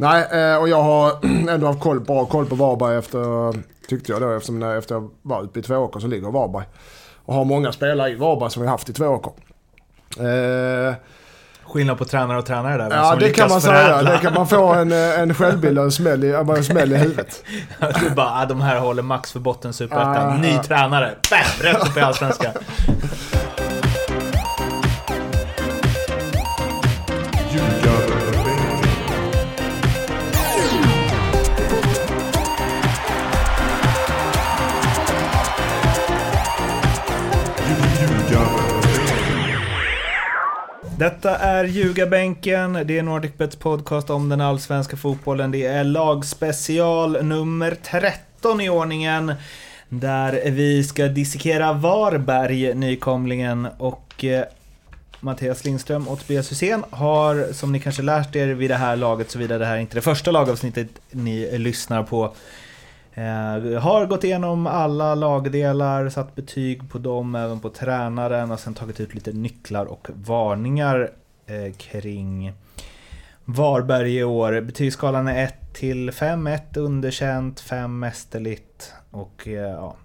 Nej, eh, och jag har ändå haft koll, bra koll på Varberg efter, tyckte jag då, eftersom när, efter jag var uppe i Tvååker så ligger Varberg. Och har många spelare i Varberg som vi haft i Tvååker. Eh, Skillnad på tränare och tränare där. ja, det kan man säga. Det kan man få en, eh, en självbild och en smäll i, en smäll i huvudet. Du bara, ah, de här håller max för botten superettan. Ny ah. tränare. Bam! Rätt upp i Allsvenskan. Detta är Ljugarbänken, det är NordicBets podcast om den allsvenska fotbollen. Det är lagspecial nummer 13 i ordningen. Där vi ska dissekera Varberg, nykomlingen. Och eh, Mattias Lindström och Tobias Hysén har, som ni kanske lärt er vid det här laget, såvida det här inte är det första lagavsnittet ni lyssnar på, Eh, har gått igenom alla lagdelar, satt betyg på dem, även på tränaren och sen tagit ut lite nycklar och varningar eh, kring Varberg i år. Betygsskalan är 1 till 5, 1 underkänt, 5 mästerligt och eh, ja,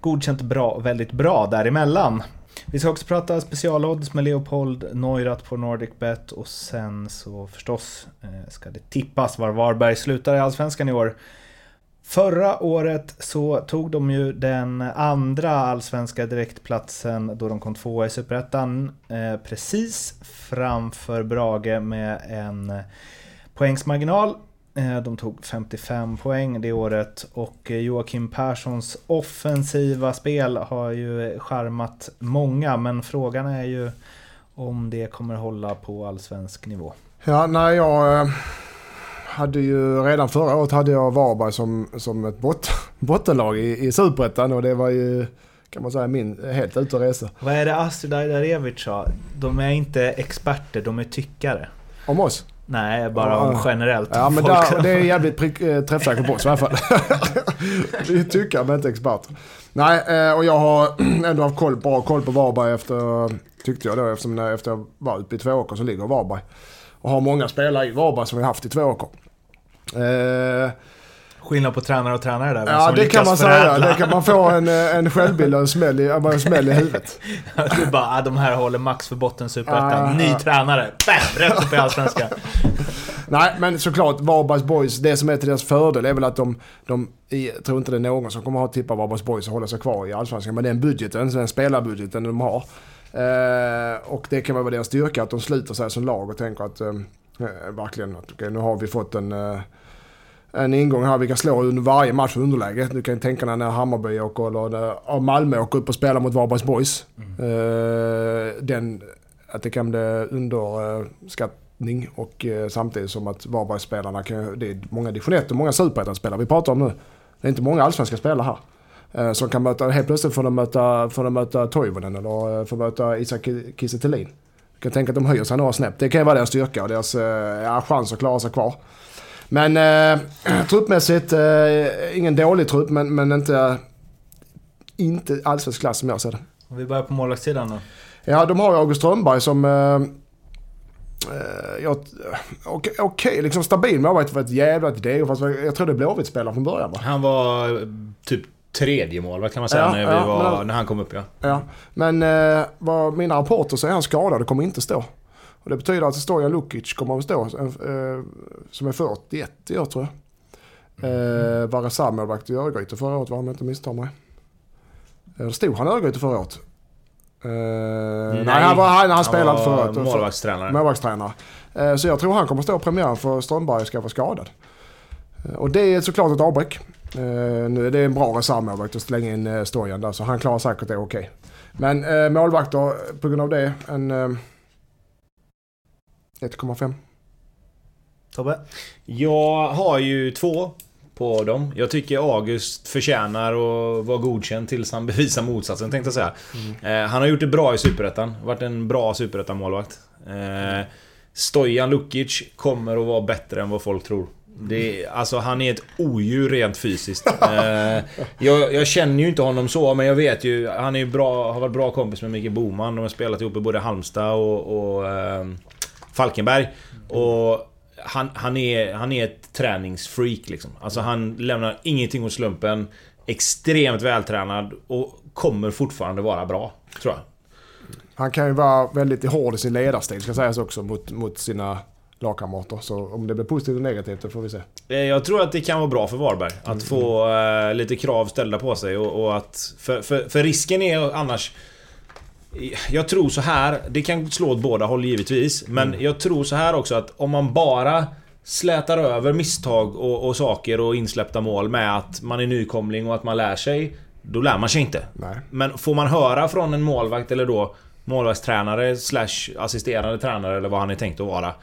godkänt bra, väldigt bra däremellan. Vi ska också prata specialodds med Leopold Neurath på NordicBet och sen så förstås eh, ska det tippas var Varberg slutar i Allsvenskan i år. Förra året så tog de ju den andra allsvenska direktplatsen då de kom tvåa i Superettan. Eh, precis framför Brage med en poängsmarginal. Eh, de tog 55 poäng det året och eh, Joakim Perssons offensiva spel har ju charmat många men frågan är ju om det kommer hålla på allsvensk nivå. Ja, nej, jag eh, hade ju redan förra året hade jag Varberg som, som ett bot, bottenlag i, i Superettan och det var ju kan man säga min helt ute och resa. Vad är det Astrid Ajdarevic sa? De är inte experter, de är tyckare. Om oss? Nej, bara Ja, om generellt. Ja men där, det är jävligt prick, eh, träffsäkert på oss i alla fall. Vi är tyckare men inte experter. Nej, eh, och jag har ändå haft koll, bra koll på Varberg efter, tyckte jag då, eftersom när, efter jag var uppe i Tvååker så ligger Varberg. Och har många spelare i Varberg som vi haft i Tvååker. Eh, Skillnad på tränare och tränare där. ja det kan man säga. Det kan man få en, eh, en självbild och en smäll i, en smäll i huvudet. Du bara, ah, de här håller max för botten superettan. Ah, Ny ah. tränare. Bam! Rätt upp i Allsvenskan. Nej, men såklart Varbergs Boys, det som är till deras fördel är väl att de, de jag tror inte det är någon som kommer att ha tippat Varbergs Boys och hålla sig kvar i Allsvenskan. Men den budgeten, den spelarbudgeten de har. Eh, och det kan väl vara deras styrka att de sluter sig som lag och tänker att eh, verkligen att okej, nu har vi fått en, eh, en ingång här vi kan slå under varje match i underläge. Du kan tänka dig när Hammarby åker eller när Malmö åker upp och spelar mot Varbergs Boys. Eh, den, att det kan bli underskattning och eh, samtidigt som att Varbergsspelarna kan, det är många division 1 och många superettan-spelare vi pratar om nu. Det är inte många allsvenska spelare här. Eh, som kan möta, helt plötsligt får de möta, får de möta Toivonen eller eh, får möta Isak Kiese Du kan tänka att de höjer sig några snäpp. Det kan ju vara deras styrka och deras eh, ja, chans att klara sig kvar. Men eh, truppmässigt, eh, ingen dålig trupp men, men inte, inte allsvensk klass som jag ser det. Om vi börjar på målvaktssidan då. Ja, de har ju August Strömberg som... Eh, eh, jag- Okej, okej, liksom stabil målvakt för ett jävla idé. Fast jag tror det är Blåvitt-spelare från början va? Han var eh, typ tredje målvakt kan man säga Ja, när, vi ja, var, men- när han kom upp ja. Ja. Men eh, vad mina rapporter säger han skadad och kommer inte stå. Och det betyder att Stojan Lukic kommer att stå. Eh, som är 41 i år tror jag. Eh, var reservmålvakt i Örgryte förra året om jag inte misstar mig. Eller stod han i Örgryte förra året? Eh, nej, han, var, han, han spelade inte förra året. målvaktstränare. målvaktstränare. Eh, Så jag tror han kommer stå premiären för Strömberg ska vara skadad. Eh, Och det är såklart ett avbräck. Eh, Nu är det en bra reservmålvakt att slänga in eh, Stojan där så han klarar säkert det okej. Men eh, målvakter på grund av det en eh, 1,5. Tobbe? Jag har ju två på dem. Jag tycker August förtjänar att vara godkänd tills han bevisar motsatsen tänkte jag säga. Eh, han har gjort det bra i Superettan. Varit en bra Superettan-målvakt. Eh, Stojan Lukic kommer att vara bättre än vad folk tror. Det, alltså han är ett odjur rent fysiskt. Eh, jag, jag känner ju inte honom så, men jag vet ju... Han är ju bra, har varit bra kompis med Micke Boman. De har spelat ihop i både Halmstad och, och eh, Falkenberg. Och han, han, är, han är ett träningsfreak liksom. Alltså han lämnar ingenting åt slumpen. Extremt vältränad och kommer fortfarande vara bra, tror jag. Han kan ju vara väldigt hård i sin ledarstil ska sägas också mot, mot sina lagkamrater. Så om det blir positivt eller negativt, det får vi se. Eh, Jag tror att det kan vara bra för Varberg. Att få eh, lite krav ställda på sig och, och att... För, för, för risken är annars... Jag tror så här, det kan slå åt båda håll givetvis. Men jag tror så här också att om man bara slätar över misstag och, och saker och insläppta mål med att man är nykomling och att man lär sig. Då lär man sig inte. Nej. Men får man höra från en målvakt eller då målvaktstränare slash assisterande tränare eller vad han är tänkt att vara.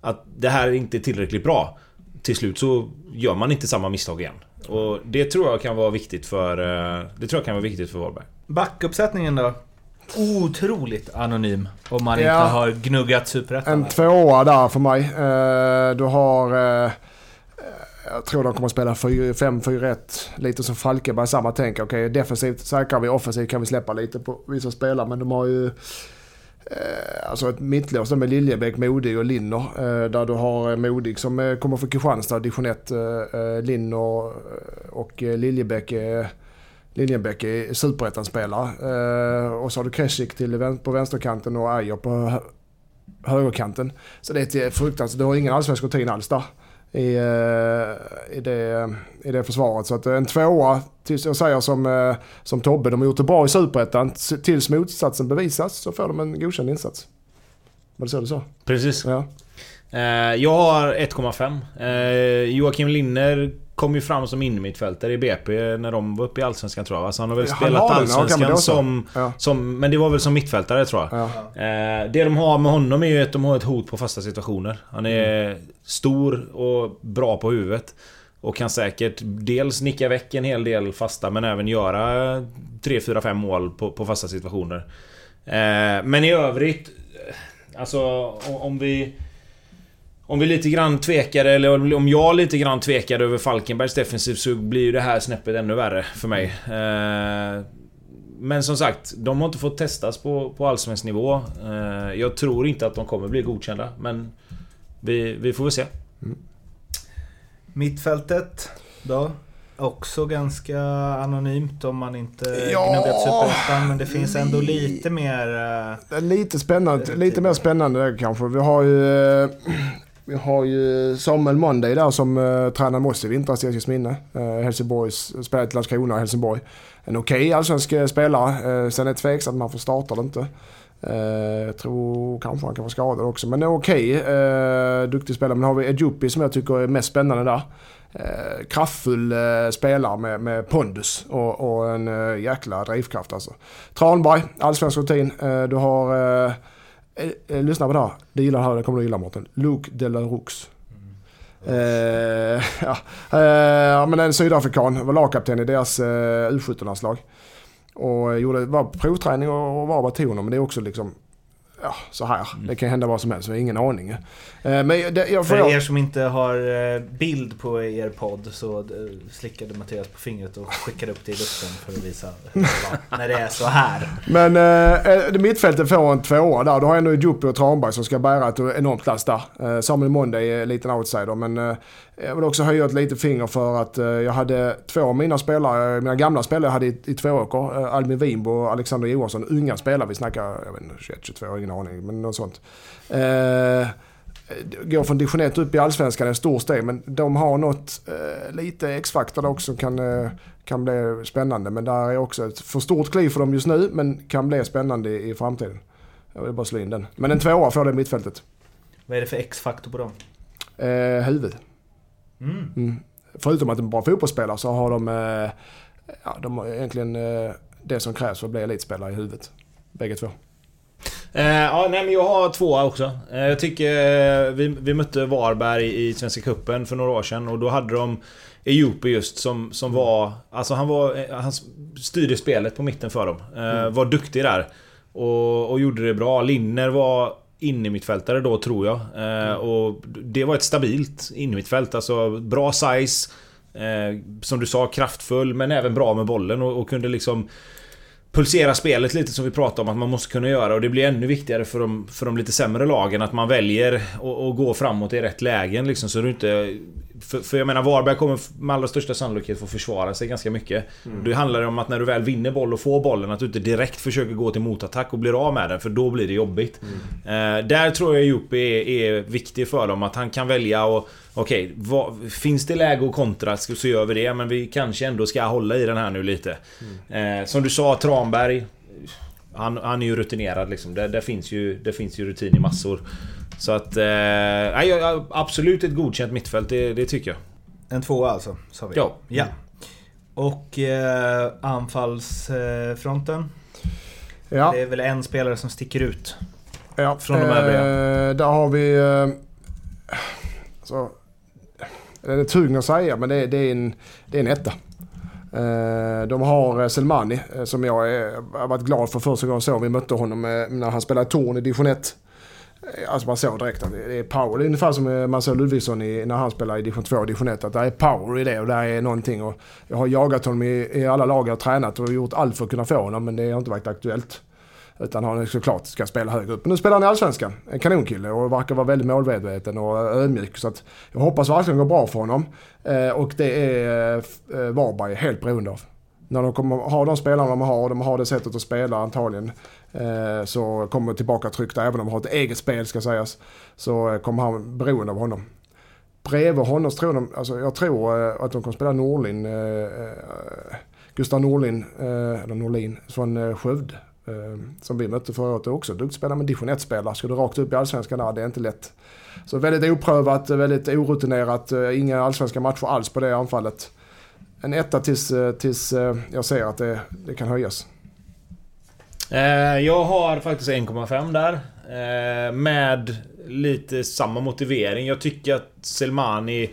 Att det här är inte tillräckligt bra. Till slut så gör man inte samma misstag igen. Och det tror jag kan vara viktigt för... eh, Det tror jag kan vara viktigt för Varberg. Backuppsättningen då? Otroligt anonym. Om man Ja. inte har gnuggat Superettan. En tvåa där för mig. Eh, du har... Eh, jag tror de kommer att spela 5-4-1. Lite som Falkenberg, samma tänk. Okej, defensivt säkrar vi, offensivt kan vi släppa lite på vissa spelare. Men de har ju... Eh, alltså ett mittlås med Liljebäck, Modig och Linner. Eh, där du har eh, Modig som kommer från Kristianstad, division 1. Linner och Liljebäck är... Liljenbäck är superettan-spelare. Och så har du Kresic till på vänsterkanten och Ajer på högerkanten. Så det är fruktansvärt, du har ingen allsvensk rutin alls där. I, eh, i, det, I det försvaret. Så att en tvåa, tills jag säger som, eh, som Tobbe, de har gjort det bra i superettan. Tills motsatsen bevisas så får de en godkänd insats. Var det så du sa? Precis. Ja. Eh, Jag har 1,5. Eh, Joakim Linner kom ju fram som innermittfältare i BP när de var uppe i Allsvenskan tror jag. va? Så han har väl Han spelat har ja, Allsvenskan så? som, Ja. som... Men det var väl som mittfältare tror jag. Ja. Eh, det de har med honom är ju att de har ett hot på fasta situationer. Han är Mm. stor och bra på huvudet. Och kan säkert dels nicka väck en hel del fasta men även göra 3, 4, 5 mål på, på fasta situationer. Eh, men i övrigt... eh, Alltså om vi... Om vi lite grann tvekade, eller om jag lite grann tvekade över Falkenbergs defensiv så blir ju det här snäppet ännu värre för mig. Eh, men som sagt, de har inte fått testas på, på allsvensk nivå. Eh, jag tror inte att de kommer bli godkända, men vi, vi får väl se. Mittfältet då? Också ganska anonymt om man inte Ja. gnuggat Superettan. Men det finns ändå lite mer... eh, Lite spännande, lite mer spännande där kanske. Vi har ju, vi har ju Samuel Monday där som eh, uh, tränade med oss i vintras i Eskilsminne. Uh, eh, Helsingborgs, eh, spelade i Landskrona och Helsingborg. En okej allsvensk spelare. Uh, sen är det tveksamt om han får starta eller inte. Jag tror kanske han kan vara skadad också. Men okej. Okay. duktig spelare. Men har vi Edjupi som jag tycker är mest spännande där. Eh, kraftfull eh, spelare med, med pondus och, och en eh, jäkla drivkraft alltså. Tranberg, allsvensk rutin. Eh, du har... Eh, eh, eh, lyssna på det här. Det gillar här, det kommer du gilla Mårten. Luke de la Rux. Eh, ja, eh, men en sydafrikan, var lagkapten i deras eh, U17-landslag. Och gjorde, var provträning och, och var batoner men det är också liksom Ja, så här. Det kan hända vad som helst, jag har ingen aning. Eh, men det, jag får... För er som inte har eh, bild på er podd så eh, slickade Mattias på fingret och skickade upp det i luften för att visa när det är så här. Men eh, mittfältet får en tvåa där. Du har ändå Juppie och Tranberg som ska bära ett enormt klass där. Eh, Samuel Monday är en liten outsider men eh, jag vill också höja ett litet finger för att eh, jag hade två av mina spelare, mina gamla spelare jag hade i, i Tvååker. Eh, Albin Winbo och Alexander Johansson. Unga spelare, vi snackar jag vet inte, 21, 22, jag har ingen aning men något sånt. Eh, går från division 1 upp i allsvenskan är en stor steg men de har något eh, lite X-faktor också kan, eh, kan bli spännande. Men där är också ett för stort kliv för dem just nu men kan bli spännande i, i framtiden. Jag vill bara slå in den. Men en tvåa får det mittfältet. Vad är det för X-faktor på dem? Eh, huvud. Mm. Mm. Förutom att de är bra fotbollsspelare så har de, eh, ja, de har egentligen eh, det som krävs för att bli elitspelare i huvudet. Bägge två. Eh, ja, nej, men jag har två också. Eh, jag tycker eh, vi, vi mötte Varberg i Svenska Cupen för några år sedan och då hade de Ejupi just som, som var... Alltså han var... eh, Han styrde spelet på mitten för dem. Eh, Var duktig där. Och, och gjorde det bra. Linner var innermittfältare då tror jag. Eh, och det var ett stabilt innermittfält. Alltså bra size. Eh, som du sa, kraftfull men även bra med bollen och, och kunde liksom... pulsera spelet lite som vi pratade om att man måste kunna göra och det blir ännu viktigare för de, för de lite sämre lagen att man väljer att gå framåt i rätt lägen liksom så du inte... För, för jag menar Varberg kommer med allra största sannolikhet få försvara sig ganska mycket. Mm. Det handlar om att när du väl vinner boll och får bollen att du inte direkt försöker gå till motattack och blir av med den för då blir det jobbigt. Mm. Eh, där tror jag Jopi är, är viktig för dem att han kan välja och Okej, vad, finns det läge att kontra så gör vi det. Men vi kanske ändå ska hålla i den här nu lite. Mm. Eh, som du sa, Tranberg. Han, han är ju rutinerad liksom. Det, det, finns ju, det finns ju rutin i massor. Så att... Eh, absolut ett godkänt mittfält, det, det tycker jag. En tvåa alltså, sa vi? Ja. ja. Och eh, anfallsfronten? Ja. Det är väl en spelare som sticker ut? Ja, från de övriga? Eh, där har vi... Eh, så, det är tung att säga men det är, det är, en, det är en etta. Eh, de har eh, Selmani eh, som jag har varit glad för första gången så vi mötte honom när han spelade torn i division 1. Alltså man såg direkt att det är power. Det är ungefär som man såg Ludvigsson när han spelade i division 2 och division 1. Att det är power i det och det är någonting. Och jag har jagat honom i, i alla lag jag har tränat och gjort allt för att kunna få honom men det har inte varit aktuellt. Utan han såklart ska spela högre upp. Men nu spelar han i Allsvenskan. En kanonkille och verkar vara väldigt målmedveten och eh, ödmjuk. Så att jag hoppas verkligen det går bra för honom. Eh, och det är eh, Varberg helt beroende av. När de kommer ha de spelarna de har, de har det sättet att spela antagligen. Så kommer tillbaka tryckta, även om de har ett eget spel ska sägas. Så kommer han beroende av honom. Bredvid honom tror de, alltså jag tror att de kommer spela Norlin. Gustav Norlin, eller Norlin, från Skövde. Eh, som vi mötte förra året också. Duktig spelare men division 1-spelare. Ska du rakt upp i allsvenskan där, det är inte lätt. Så väldigt oprövat, väldigt orutinerat. Eh, inga allsvenska matcher alls på det anfallet. En etta tills, eh, tills eh, jag ser att det, det kan höjas. Jag har faktiskt 1,5 där. Med lite samma motivering. Jag tycker att Selmani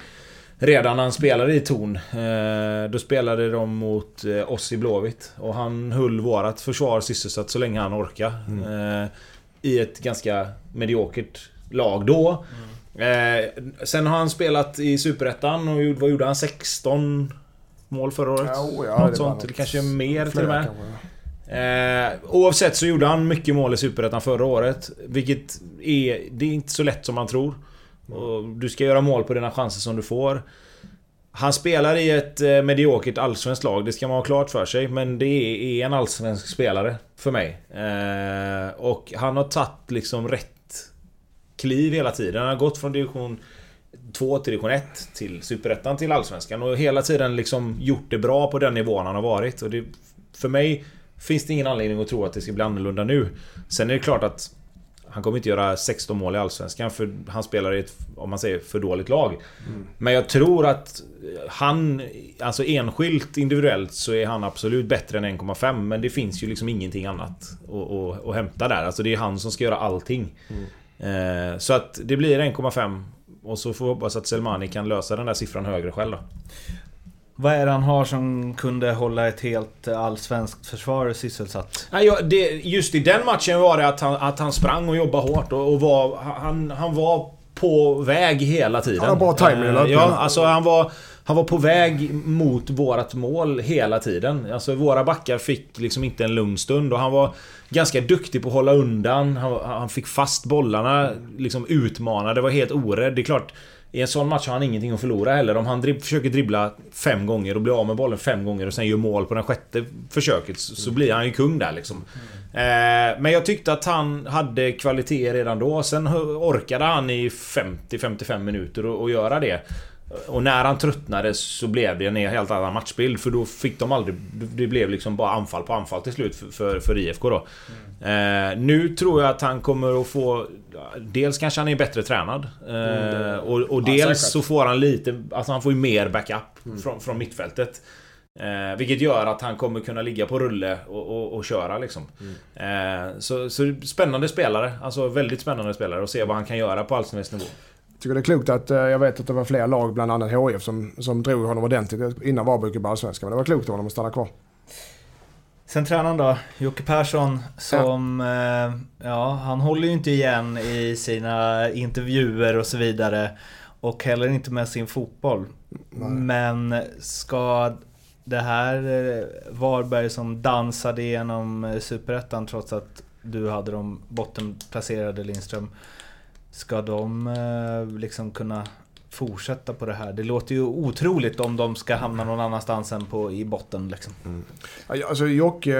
redan när han spelade i Torn. Eh, då spelade de mot eh, oss i Blåvitt. Och han höll vårat försvar sysselsatt så länge han orkade. Mm. Eh, I ett ganska mediokert lag då. Mm. sen har han spelat i Superettan och vad gjorde han? 16 mål förra året? Ja, ja, Något det sånt. Det kanske mer till och med. Eh, oavsett så gjorde han mycket mål i Superettan förra året. Vilket är... Det är inte så lätt som man tror. Och du ska göra mål på dina chanser som du får. Han spelar i ett eh, mediokert allsvenskt lag, det ska man ha klart för sig. Men det är en allsvensk spelare för mig. Eh, och han har tagit liksom rätt kliv hela tiden. Han har gått från division 2 till division 1 till superettan till allsvenskan. Och hela tiden liksom gjort det bra på den nivån han har varit. Och det, för mig finns det ingen anledning att tro att det ska bli annorlunda nu. Sen är det klart att han kommer inte göra 16 mål i Allsvenskan för han spelar i ett, om man säger, för dåligt lag. Mm. Men jag tror att han, alltså enskilt individuellt så är han absolut bättre än 1,5 men det finns ju liksom ingenting annat att, att, att hämta där. Alltså det är han som ska göra allting. Mm. Eh, så att det blir 1,5 och så får vi hoppas att Selmani kan lösa den där siffran högre själv då. Vad är det han har som kunde hålla ett helt allsvenskt försvar sysselsatt? Ja, det, just i den matchen var det att han, att han sprang och jobbade hårt och, och var, han, han var på väg hela tiden. Han har bra timing uh, Ja, alltså han var... Han var på väg mot vårat mål hela tiden. Alltså våra backar fick liksom inte en lugn stund och han var ganska duktig på att hålla undan. Han, han fick fast bollarna, liksom utmanade, var helt orädd. Det är klart, i en sån match har han ingenting att förlora heller. Om han dribb, försöker dribbla fem gånger och blir av med bollen fem gånger och sen gör mål på det sjätte försöket så, så blir han ju kung där liksom. Mm. Eh, men jag tyckte att han hade kvalitet redan då. Sen orkade han i 50-55 minuter att göra det. Och när han tröttnade så blev det en helt annan matchbild för då fick de aldrig... Det blev liksom bara anfall på anfall till slut för, för, för IFK då. Mm. Eh, nu tror jag att han kommer att få... Dels kanske han är bättre tränad. Eh, mm, och, och dels så får han lite... Alltså han får ju mer backup mm. från, från mittfältet. Eh, vilket gör att han kommer kunna ligga på rulle och, och, och köra liksom. Mm. Eh, så, så spännande spelare. Alltså väldigt spännande spelare och se vad han kan göra på allsvensk nivå. Tycker det är klokt att, eh, jag vet att det var fler lag, bland annat HIF, som, som drog honom ordentligt innan Varberg gick allsvenskan. Men det var klokt av honom att stanna kvar. Sen tränaren då, Jocke Persson, som... Ja. Eh, ja, han håller ju inte igen i sina intervjuer och så vidare. Och heller inte med sin fotboll. Nej. Men ska det här eh, Varberg som dansade igenom Superettan trots att du hade dem bottenplacerade Lindström. Ska de eh, liksom kunna fortsätta på det här? Det låter ju otroligt om de ska hamna någon annanstans än på, i botten liksom. Ja, Alltså Jocke,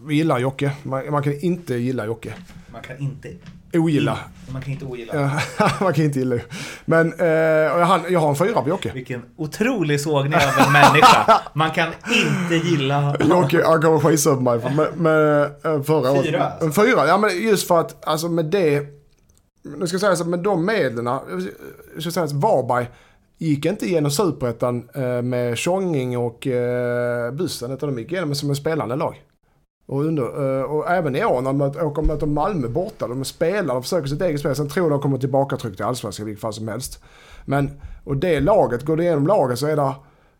vi gillar Jocke. Man, man kan inte gilla Jocke. Man kan inte... Ogilla. Man kan inte ogilla. Man kan inte gilla Men eh, och han, jag har en fyra på Jocke. Vilken otrolig sågning av en människa. Man kan inte gilla... Jocke, han kommer skita på mig. Med, med, eh, förra året. Fyra, alltså. En fyra, ja men just för att alltså med det. Nu ska jag säga så att med de medlen. Jag ska säga så Varberg gick inte igenom superettan eh, med Tjonging och eh, Bussen. Utan de gick igenom som en spelande lag. Och, under, eh, och även i år när de åker och möter Malmö borta. De spelar, de försöker sitt eget spel. Sen tror de kommer tillbaka tryckt i allsvenskan i vilket fall som helst. Men, och det laget, går du igenom laget så är det,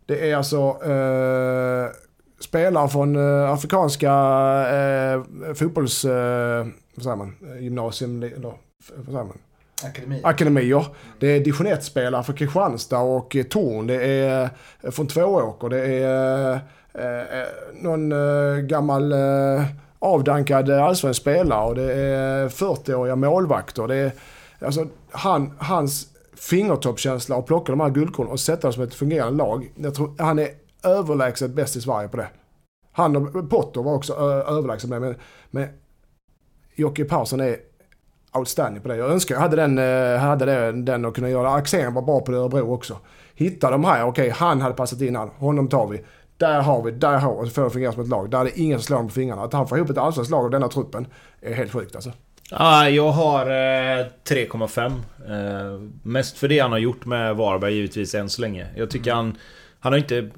det är alltså eh, spelare från eh, afrikanska eh, fotbolls... Eh, vad säger man? Gymnasium, eller, vad säger man? Akademi. akademier. Det är division 1-spelare från Kristianstad och eh, Torn. Det är eh, från Tvååker. Det är eh, någon gammal avdankad allsvensk spelare och det är 40-åriga målvakter. Det är, alltså, han, hans fingertoppskänsla att plocka de här guldkornen och sätta dem som ett fungerande lag. Jag tror han är överlägset bäst i Sverige på det. Han och Potter var också överlägset med men, men Jocke Persson är outstanding på det. Jag önskar jag hade den, eh, hade det, den och kunna göra. Axén var bra på det Örebro också. Hitta de här, okej han hade passat in han, honom tar vi. Där har vi, där har vi, får det fungera som ett lag. Där är det ingen som slår honom på fingrarna. Att han får ihop ett allsvenskt lag av denna truppen är helt sjukt alltså. Ja, jag har eh, 3,5. Eh, mest för det han har gjort med Varberg givetvis än så länge. Jag tycker han... Han har inte...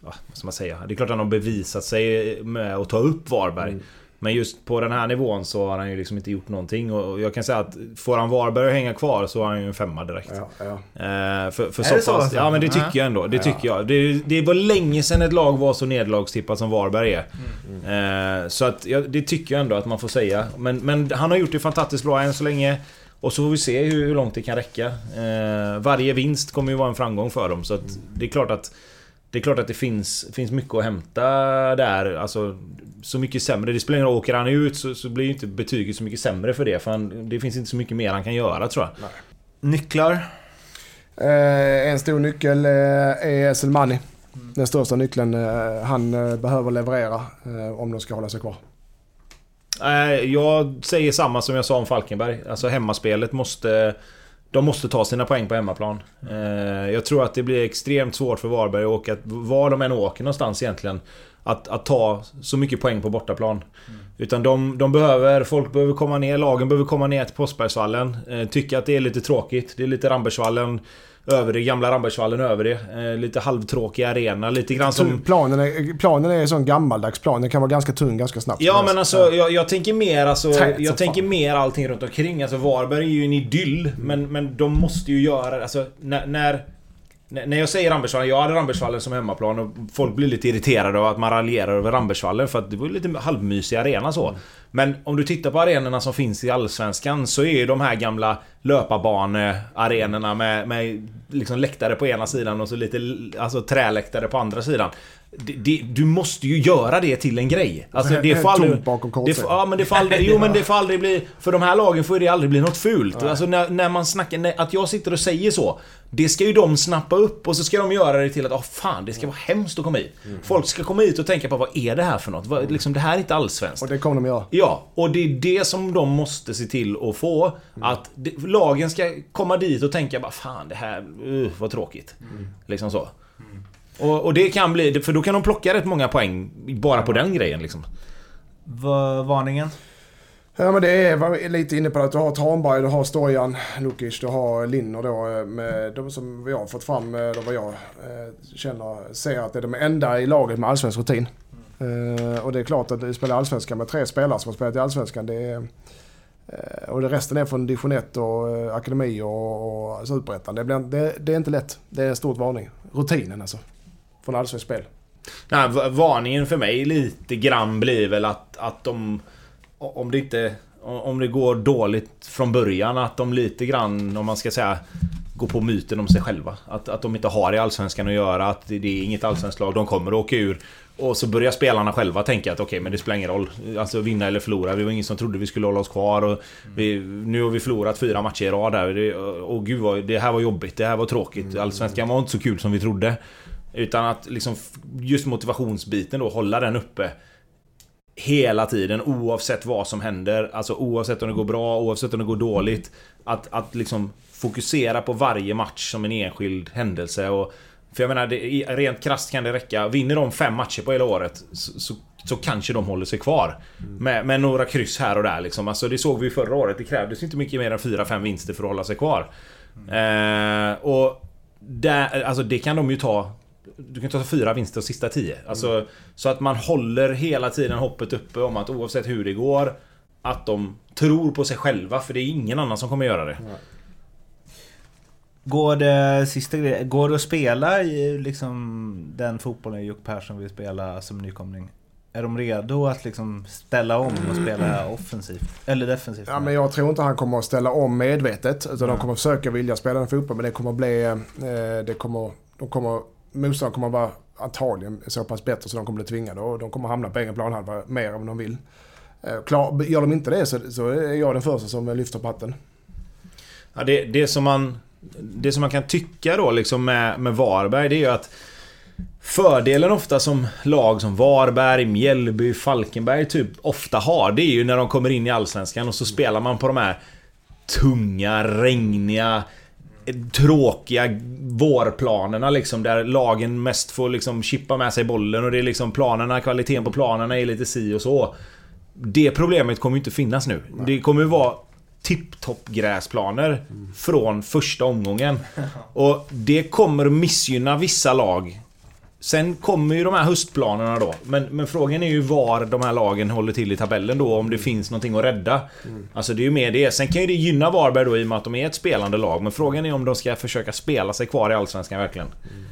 Vad ska man säga? Det är klart han har bevisat sig med att ta upp Varberg. Men just på den här nivån så har han ju liksom inte gjort någonting. Och jag kan säga att får han Varberg att hänga kvar så har han ju en femma direkt. Ja, ja. Eh, för för Är så det så, pass, alltså? Ja men det tycker jag ändå. Det tycker jag. Det, det var länge sedan ett lag var så nederlagstippat som Varberg är. Eh, så att det tycker jag ändå att man får säga. Men, men han har gjort det fantastiskt bra än så länge. Och så får vi se hur, hur långt det kan räcka. Eh, varje vinst kommer ju vara en framgång för dem. Så att det är klart att det är klart att det finns, finns mycket att hämta där. Alltså, så mycket sämre. Det spelar ingen roll. Åker han ut så, så blir ju inte betyget så mycket sämre för det. För han, det finns inte så mycket mer han kan göra tror jag. Nycklar? Eh, en stor nyckel eh, är Selmani. Den största nyckeln eh, han eh, behöver leverera om de ska hålla sig kvar. Nej, jag säger samma som jag sa om Falkenberg. Alltså hemmaspelet måste... De måste ta sina poäng på hemmaplan. Eh, Jag tror att det blir extremt svårt för Varberg att åka... Var de än åker någonstans egentligen. Att, att ta så mycket poäng på bortaplan. Utan de, de behöver... Folk behöver komma ner. Lagen behöver komma ner till Påskbergsvallen. Eh, tycker att det är lite tråkigt. Det är lite Rambergsvallen över det. Gamla Rambergsvallen över det. Eh, lite halvtråkig arena. Lite grann som... Planen, är, planen är en sån gammaldags plan. Den kan vara ganska tung ganska snabbt. Ja men alltså jag, jag tänker mer alltså, Tät Jag tänker fan. mer allting runt omkring. Alltså Varberg är ju en idyll. Men, men de måste ju göra alltså när... när när jag säger Rambergsvallen, jag hade Rambergsvallen som hemmaplan och folk blir lite irriterade av att man raljerar över Rambergsvallen för att det var lite halvmysig arena så. Men om du tittar på arenorna som finns i Allsvenskan så är ju de här gamla löparbanearenorna med, med liksom läktare på ena sidan och så lite alltså, träläktare på andra sidan. Det, det, du måste ju göra det till en grej. Alltså det får aldrig... bakom det ja men det får aldrig... Jo men det får aldrig bli... För de här lagen får det aldrig bli något fult. Alltså när, när man snackar... När, att jag sitter och säger så. Det ska ju de snappa upp och så ska de göra det till att åh fan, det ska vara hemskt att komma hit. Mm. Folk ska komma hit och tänka på vad är det här för något? Vad, liksom, det här är inte allsvenskt. Och det kommer de göra. Ja, och det är det som de måste se till att få. Att det, lagen ska komma dit och tänka bara fan det här, uh, vad tråkigt. Liksom så. Och, och det kan bli, för då kan de plocka rätt många poäng bara på den grejen liksom. Va- varningen? Ja men det är, var lite inne på det, att du har Tranberg, du har Stojan, Lukic, du har Linner då. eh, Med de som vi har fått fram, eh, då vad jag eh, känner, ser att det är de enda i laget med allsvensk rutin. Eh, och det är klart att du spelar allsvenskan med tre spelare som har spelat i allsvenskan. Det är, Eh, och det resten är från division 1 och eh, akademi och, och superettan. Det, det, det är inte lätt. Det är en stor varning. Rutinen alltså. Från allsvenskt spel. Nej, varningen för mig lite grann blir väl att, att de... Om det inte... Om det går dåligt från början, att de lite grann, om man ska säga gå på myten om sig själva. Att, att de inte har i Allsvenskan att göra, att det, är inget allsvenskt lag, de kommer att åka ur. Och så börjar spelarna själva tänka att okej, okay, men det spelar ingen roll. Alltså vinna eller förlora. Vi var ingen som trodde vi skulle hålla oss kvar. Och vi, nu har vi förlorat fyra matcher i rad där. Och gud vad, det här var jobbigt, det här var tråkigt. Allsvenskan var inte så kul som vi trodde. Utan att liksom just motivationsbiten då, hålla den uppe. Hela tiden oavsett vad som händer. Alltså oavsett om det går bra, oavsett om det går dåligt. Att, att liksom fokusera på varje match som en enskild händelse. Och, för jag menar, det, rent krasst kan det räcka. Vinner de fem matcher på hela året så, så, så kanske de håller sig kvar. Mm. Med, med, några kryss här och där liksom. Alltså, det såg vi förra året. Det krävdes inte mycket mer än 4-5 vinster för att hålla sig kvar. Mm. Eh, och där, alltså det kan de ju ta du kan ta fyra vinster och sista tio. Alltså, mm. Så att man håller hela tiden hoppet uppe om att oavsett hur det går Att de tror på sig själva för det är ingen annan som kommer göra det. Mm. Går det, sista grejen, går det att spela i liksom den fotbollen Jocke Persson vill spela som nykomling? Är de redo att liksom ställa om och spela offensivt? Eller defensivt? Ja, men jag tror inte han kommer att ställa om medvetet. Utan mm. de kommer försöka vilja spela den fotboll. Men det kommer bli... Eh, det kommer, de kommer, motståndaren kommer vara antagligen så pass bättre så de kommer bli tvingade. Och de kommer hamna på egen planhalva mer än de vill. Eh, klar, gör de inte det så, så är jag den första som lyfter patten. Ja, det, det som man det som man kan tycka då liksom med, med Varberg det är ju att Fördelen ofta som lag som Varberg, Mjällby, Falkenberg typ ofta har Det är ju när de kommer in i Allsvenskan och så spelar man på de här Tunga, regniga Tråkiga vårplanerna liksom där lagen mest får liksom chippa med sig bollen och det är liksom planerna, kvaliteten på planerna är lite si och så Det problemet kommer ju inte finnas nu. Det kommer ju vara tipptopp gräsplaner mm. från första omgången. Och det kommer missgynna vissa lag. Sen kommer ju de här höstplanerna då. Men, men frågan är ju var de här lagen håller till i tabellen då, om det finns någonting att rädda. Mm. Alltså det är ju mer det. Sen kan ju det gynna Varberg då i och med att de är ett spelande lag. Men frågan är om de ska försöka spela sig kvar i Allsvenskan verkligen. Mm.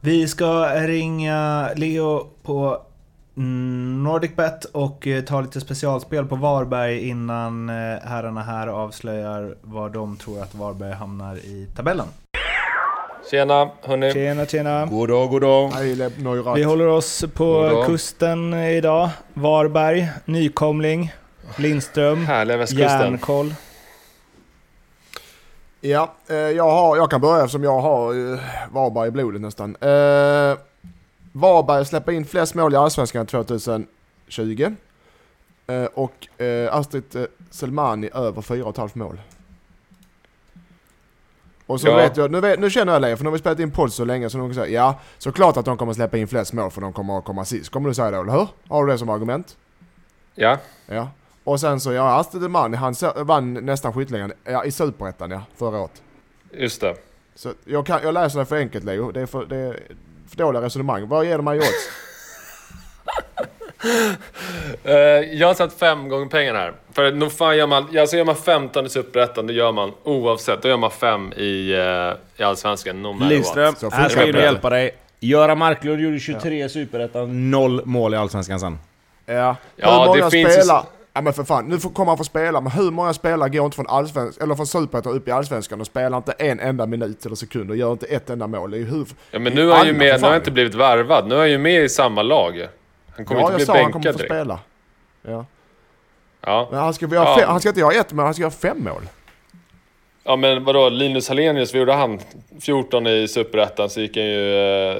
Vi ska ringa Leo på Nordicbet och eh, ta lite specialspel på Varberg innan eh, herrarna här avslöjar var de tror att Varberg hamnar i tabellen. Tjena hörni! Tjena tjena! God dag, god dag! Vi håller oss på kusten idag. Varberg, nykomling, Lindström, järnkoll. Ja, eh, jag, har, jag kan börja eftersom jag har Varberg i blodet nästan. Varberg släpper in flest mål i Allsvenskan 2020. Eh, och eh, Astrid eh, Selmani över 4,5 mål. Och så ja. vet jag, nu, vet, nu känner jag Leif, för nu har vi spelat in podd så länge så kan säga ja, såklart att de kommer släppa in flest mål för de kommer att komma sist. Kommer du säga det, eller hur? Har du det som argument? Ja. Ja. Och sen så, ja, Astrid Selmani, han vann nästan skytteligan ja, i Superettan ja, förra året. Just det. Så jag, kan, jag läser det för enkelt Leo, det är för, det, för dåliga resonemang. Vad ger de mig i odds? uh, jag har satt fem gånger pengarna här. För nog fan gör man, alltså gör man 15 i Superettan, det gör man oavsett. Då gör man fem i, uh, i Allsvenskan, no Lindström, här ska jag hjälpa dig. Göran Marklund gjorde 23 i Superettan, noll mål i Allsvenskan sen. Ja, ja det finns spelar? Ja men för fan, nu kommer han få spela, men hur många spelare går inte från allsvensk, eller från superettan upp i allsvenskan och spelar inte en enda minut eller sekund och gör inte ett enda mål? Det är ju hur, ja men nu har han ju med, nu har han inte blivit värvad, nu är han ju med i samma lag. Han kommer ja, inte bli bänkad Ja, jag sa han kommer få spela. Ja. Ja. Men han ska, ja. fem, han ska inte göra ett mål, han ska göra fem mål. Ja men vadå, Linus Hallenius, vad gjorde han? 14 i superettan så gick han ju eh,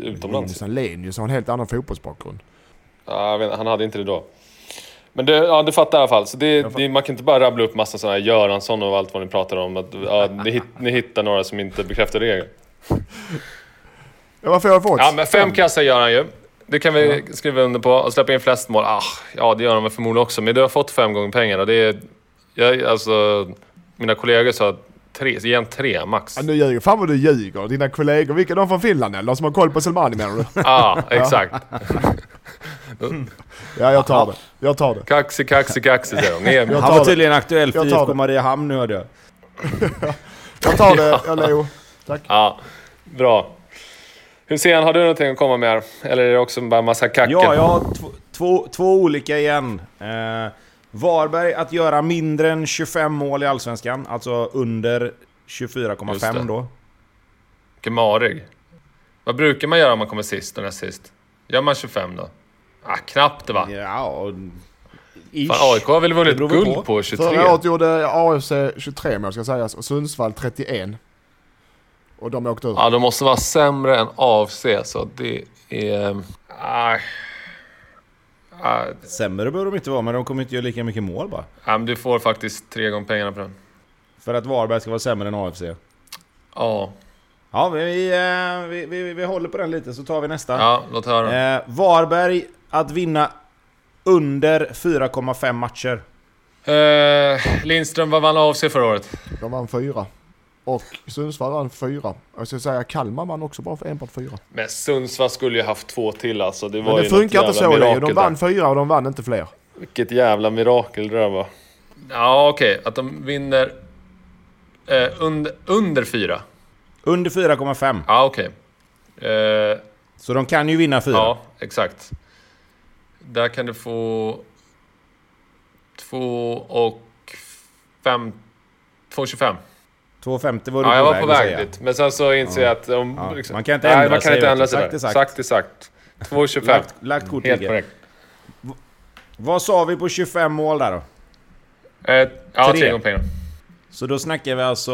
utomlands. Linus Hallenius har en helt annan fotbollsbakgrund. Ja, vet, han hade inte det då. Men det, ja, du fattar i alla fall. Så det, det, man kan inte bara rabbla upp massa sådana här Göransson och allt vad ni pratar om. Att, ja, ni, ni hittar några som inte bekräftar regeln. Ja, varför har jag? Ja, men fem kassar gör han ju. Det kan vi ja. skriva under på. Och släppa in flest mål. Ah, ja, det gör väl förmodligen också. Men du har fått fem gånger pengarna. Det är... Jag, alltså, mina kollegor sa tre, ge en tre max. Ja, nu ljuger fan vad du ljuger. Dina kollegor, vilka? De från Finland eller? De som har koll på Selmani menar du? Ja, exakt. Ja, jag tar det. Jag tar det. Kaxi, kaxi, kaxi säger de. Han var tydligen aktuell för IFK Mariehamn nu hörde jag. jag tar det, jag Leo. Tack. Ja, bra. Hussein, har du någonting att komma med? Eller är det också bara massa kacke? Ja, jag har två, två olika igen. Eh, Varberg att göra mindre än 25 mål i Allsvenskan, alltså under Just 24,5 det. då. Gemarig. Vad brukar man göra om man kommer sist och näst sist? Gör man 25 då? Ah, knappt va? Ja, och... Ish. Fan, AIK har väl vunnit guld på. på, 23? Förra året gjorde AFC 23 mål ska sägas och Sundsvall 31. Och de åkte ut. Ja, de måste vara sämre än AFC, så det är... Ah, ah, Sämre behöver de inte vara, men de kommer inte göra lika mycket mål bara. ah, men du får faktiskt tre gånger pengarna på den. För att Varberg ska vara sämre än AFC. Ja, Ja, vi, eh, vi, vi, vi håller på den lite så tar vi nästa. ja låt höra. Eh, Varberg att vinna under 4,5 matcher. Eh, Lindström, vad vann AFC förra året? De vann fyra. Och Sundsvall vann fyra. Jag ska säga Kalmar vann också bara för enbart fyra. Men Sundsvall skulle ju haft två till alltså. Det var Men det funkar inte så mirakel De där. vann fyra och de vann inte fler. Vilket jävla mirakel det där var. Ja, okej. Att de vinner eh, under, under fyra. Under 4,5. Ja, okej. Eh, Så de kan ju vinna 4. ja, exakt. Där kan du få två och fem... 2,25. 2,50 var du Ja, jag var på väg dit. Men sen så inser jag att... De, Ja, liksom, man kan inte nej, ändra man kan sig, inte ändra sig Sagt sagt. Sagt är sagt. 2,25. Lagt, lagt kort Helt korrekt. Vad sa vi på 25 mål där då? Eh, ja, Tre. tre gånger pengarna. Så då snackar vi alltså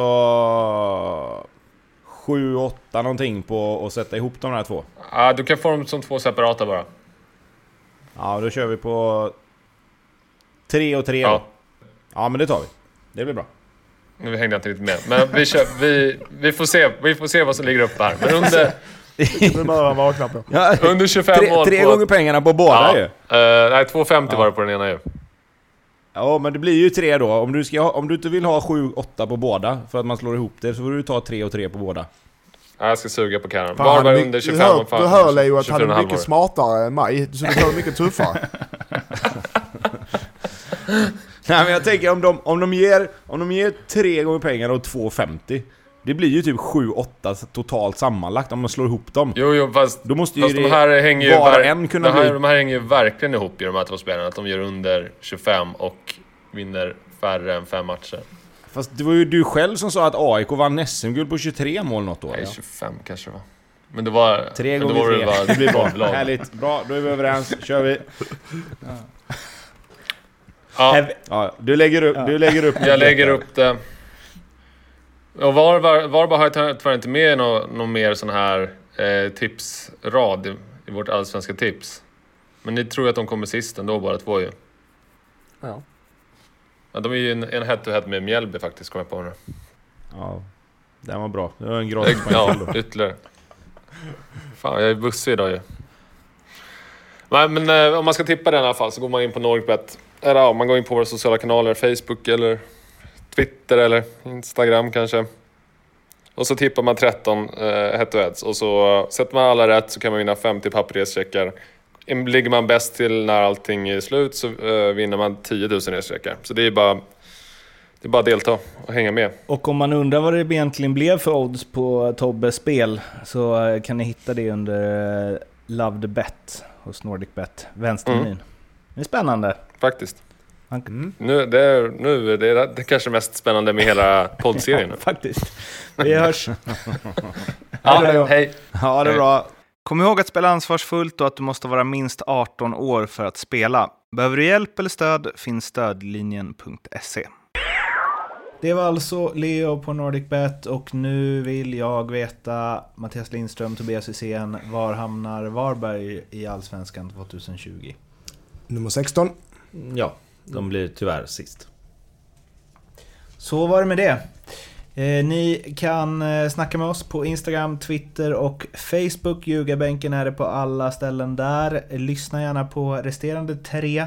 7-8 någonting på att sätta ihop de här två. Ja, du kan få dem som två separata bara. Ja, då kör vi på 3 och 3 Ja. Ja, men det tar vi. Det blir bra. Nu hängde jag inte riktigt med. Men vi, kör, vi, vi, får se, vi får se vad som ligger uppe här. Men under. Ja, under 25 tre, mål tre på... gånger pengarna på båda ja, ju. eh, nej, 2,50 var det på den ena ju. Ja, men det blir ju tre då. Om du, ska ha, om du inte vill ha 7-8 på båda för att man slår ihop det så får du ta 3 och 3 på båda. Ja, jag ska suga på Varberg han- under du 25 hör, och fan, du hör Leo att han 24,5 är mycket smartare än mig. Så du det mycket tuffare. Nej men jag tänker om de, om de ger, om de ger 3 gånger pengar och 2,50 Det blir ju typ 7-8 totalt sammanlagt om man slår ihop dem. Jo, jo, fast, Då måste ju fast det de här hänger ju... var en kunna de, här, bli- de här hänger ju verkligen ihop i de här två spelen. Att de gör under 25 och vinner färre än fem matcher. Fast det var ju du själv som sa att AIK vann SM-guld på 23 mål något år. Nej, Ja. 25 kanske det var. Men det var... Tre gånger var det tre. bara Det blir bra. Härligt. Bra, då är vi överens. kör vi. Ja, Ja, du lägger upp, du lägger upp jag lägger upp det. Och var, var, var bara har jag tyvärr inte med någon, någon mer sån här eh, tipsrad i, i vårt allsvenska tips. Men ni tror ju att de kommer sist ändå båda två ju. Ja. Ja, de är ju en, en head-to-head med Mjällby faktiskt, kommer jag på nu. Ja, den var bra. Det var en gratis Ja, poäng till då. ytterligare. Fan, jag är bussig idag ju. Nej, men eh, om man ska tippa den i alla fall så går man in på Norgbet. Eller ja, man går in på våra sociala kanaler. Facebook eller Twitter eller Instagram kanske. Och så tippar man 13 eh, head to heads och så eh, sätter man alla rätt så kan man vinna 50 papperscheckar. Ligger man bäst till när allting är slut så eh, vinner man 10 000 rescheckar. Så det är bara det är bara att delta och hänga med. Och om man undrar vad det egentligen blev för odds på Tobbes spel så eh, kan ni hitta det under eh, Love the Bet hos NordicBet, vänstermenyn. Det är spännande. Faktiskt. Man- Nu, det är, nu, det är det kanske mest spännande med hela poddserien. nu. Faktiskt. Vi hörs. Ja, hej! Ja, det är bra. Kom ihåg att spela ansvarsfullt och att du måste vara minst 18 år för att spela. Behöver du hjälp eller stöd finns stödlinjen.se. Det var alltså Leo på NordicBet och nu vill jag veta, Mattias Lindström, Tobias Hysén, var hamnar Varberg i Allsvenskan 2020? Nummer 16. Ja, de blir tyvärr sist. Så var det med det. Eh, ni kan eh, snacka med oss på Instagram, Twitter och Facebook. Ljugarbänken är det på alla ställen där. Lyssna gärna på resterande tre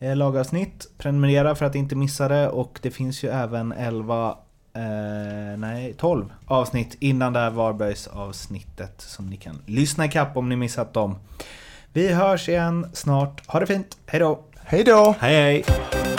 eh, lagavsnitt. Prenumerera för att inte missa det och det finns ju även 11, eh, nej 12 avsnitt innan det här Varbergs avsnittet som ni kan lyssna ikapp om ni missat dem. Vi hörs igen snart. Ha det fint. Hej då! Hej då! Hej hej!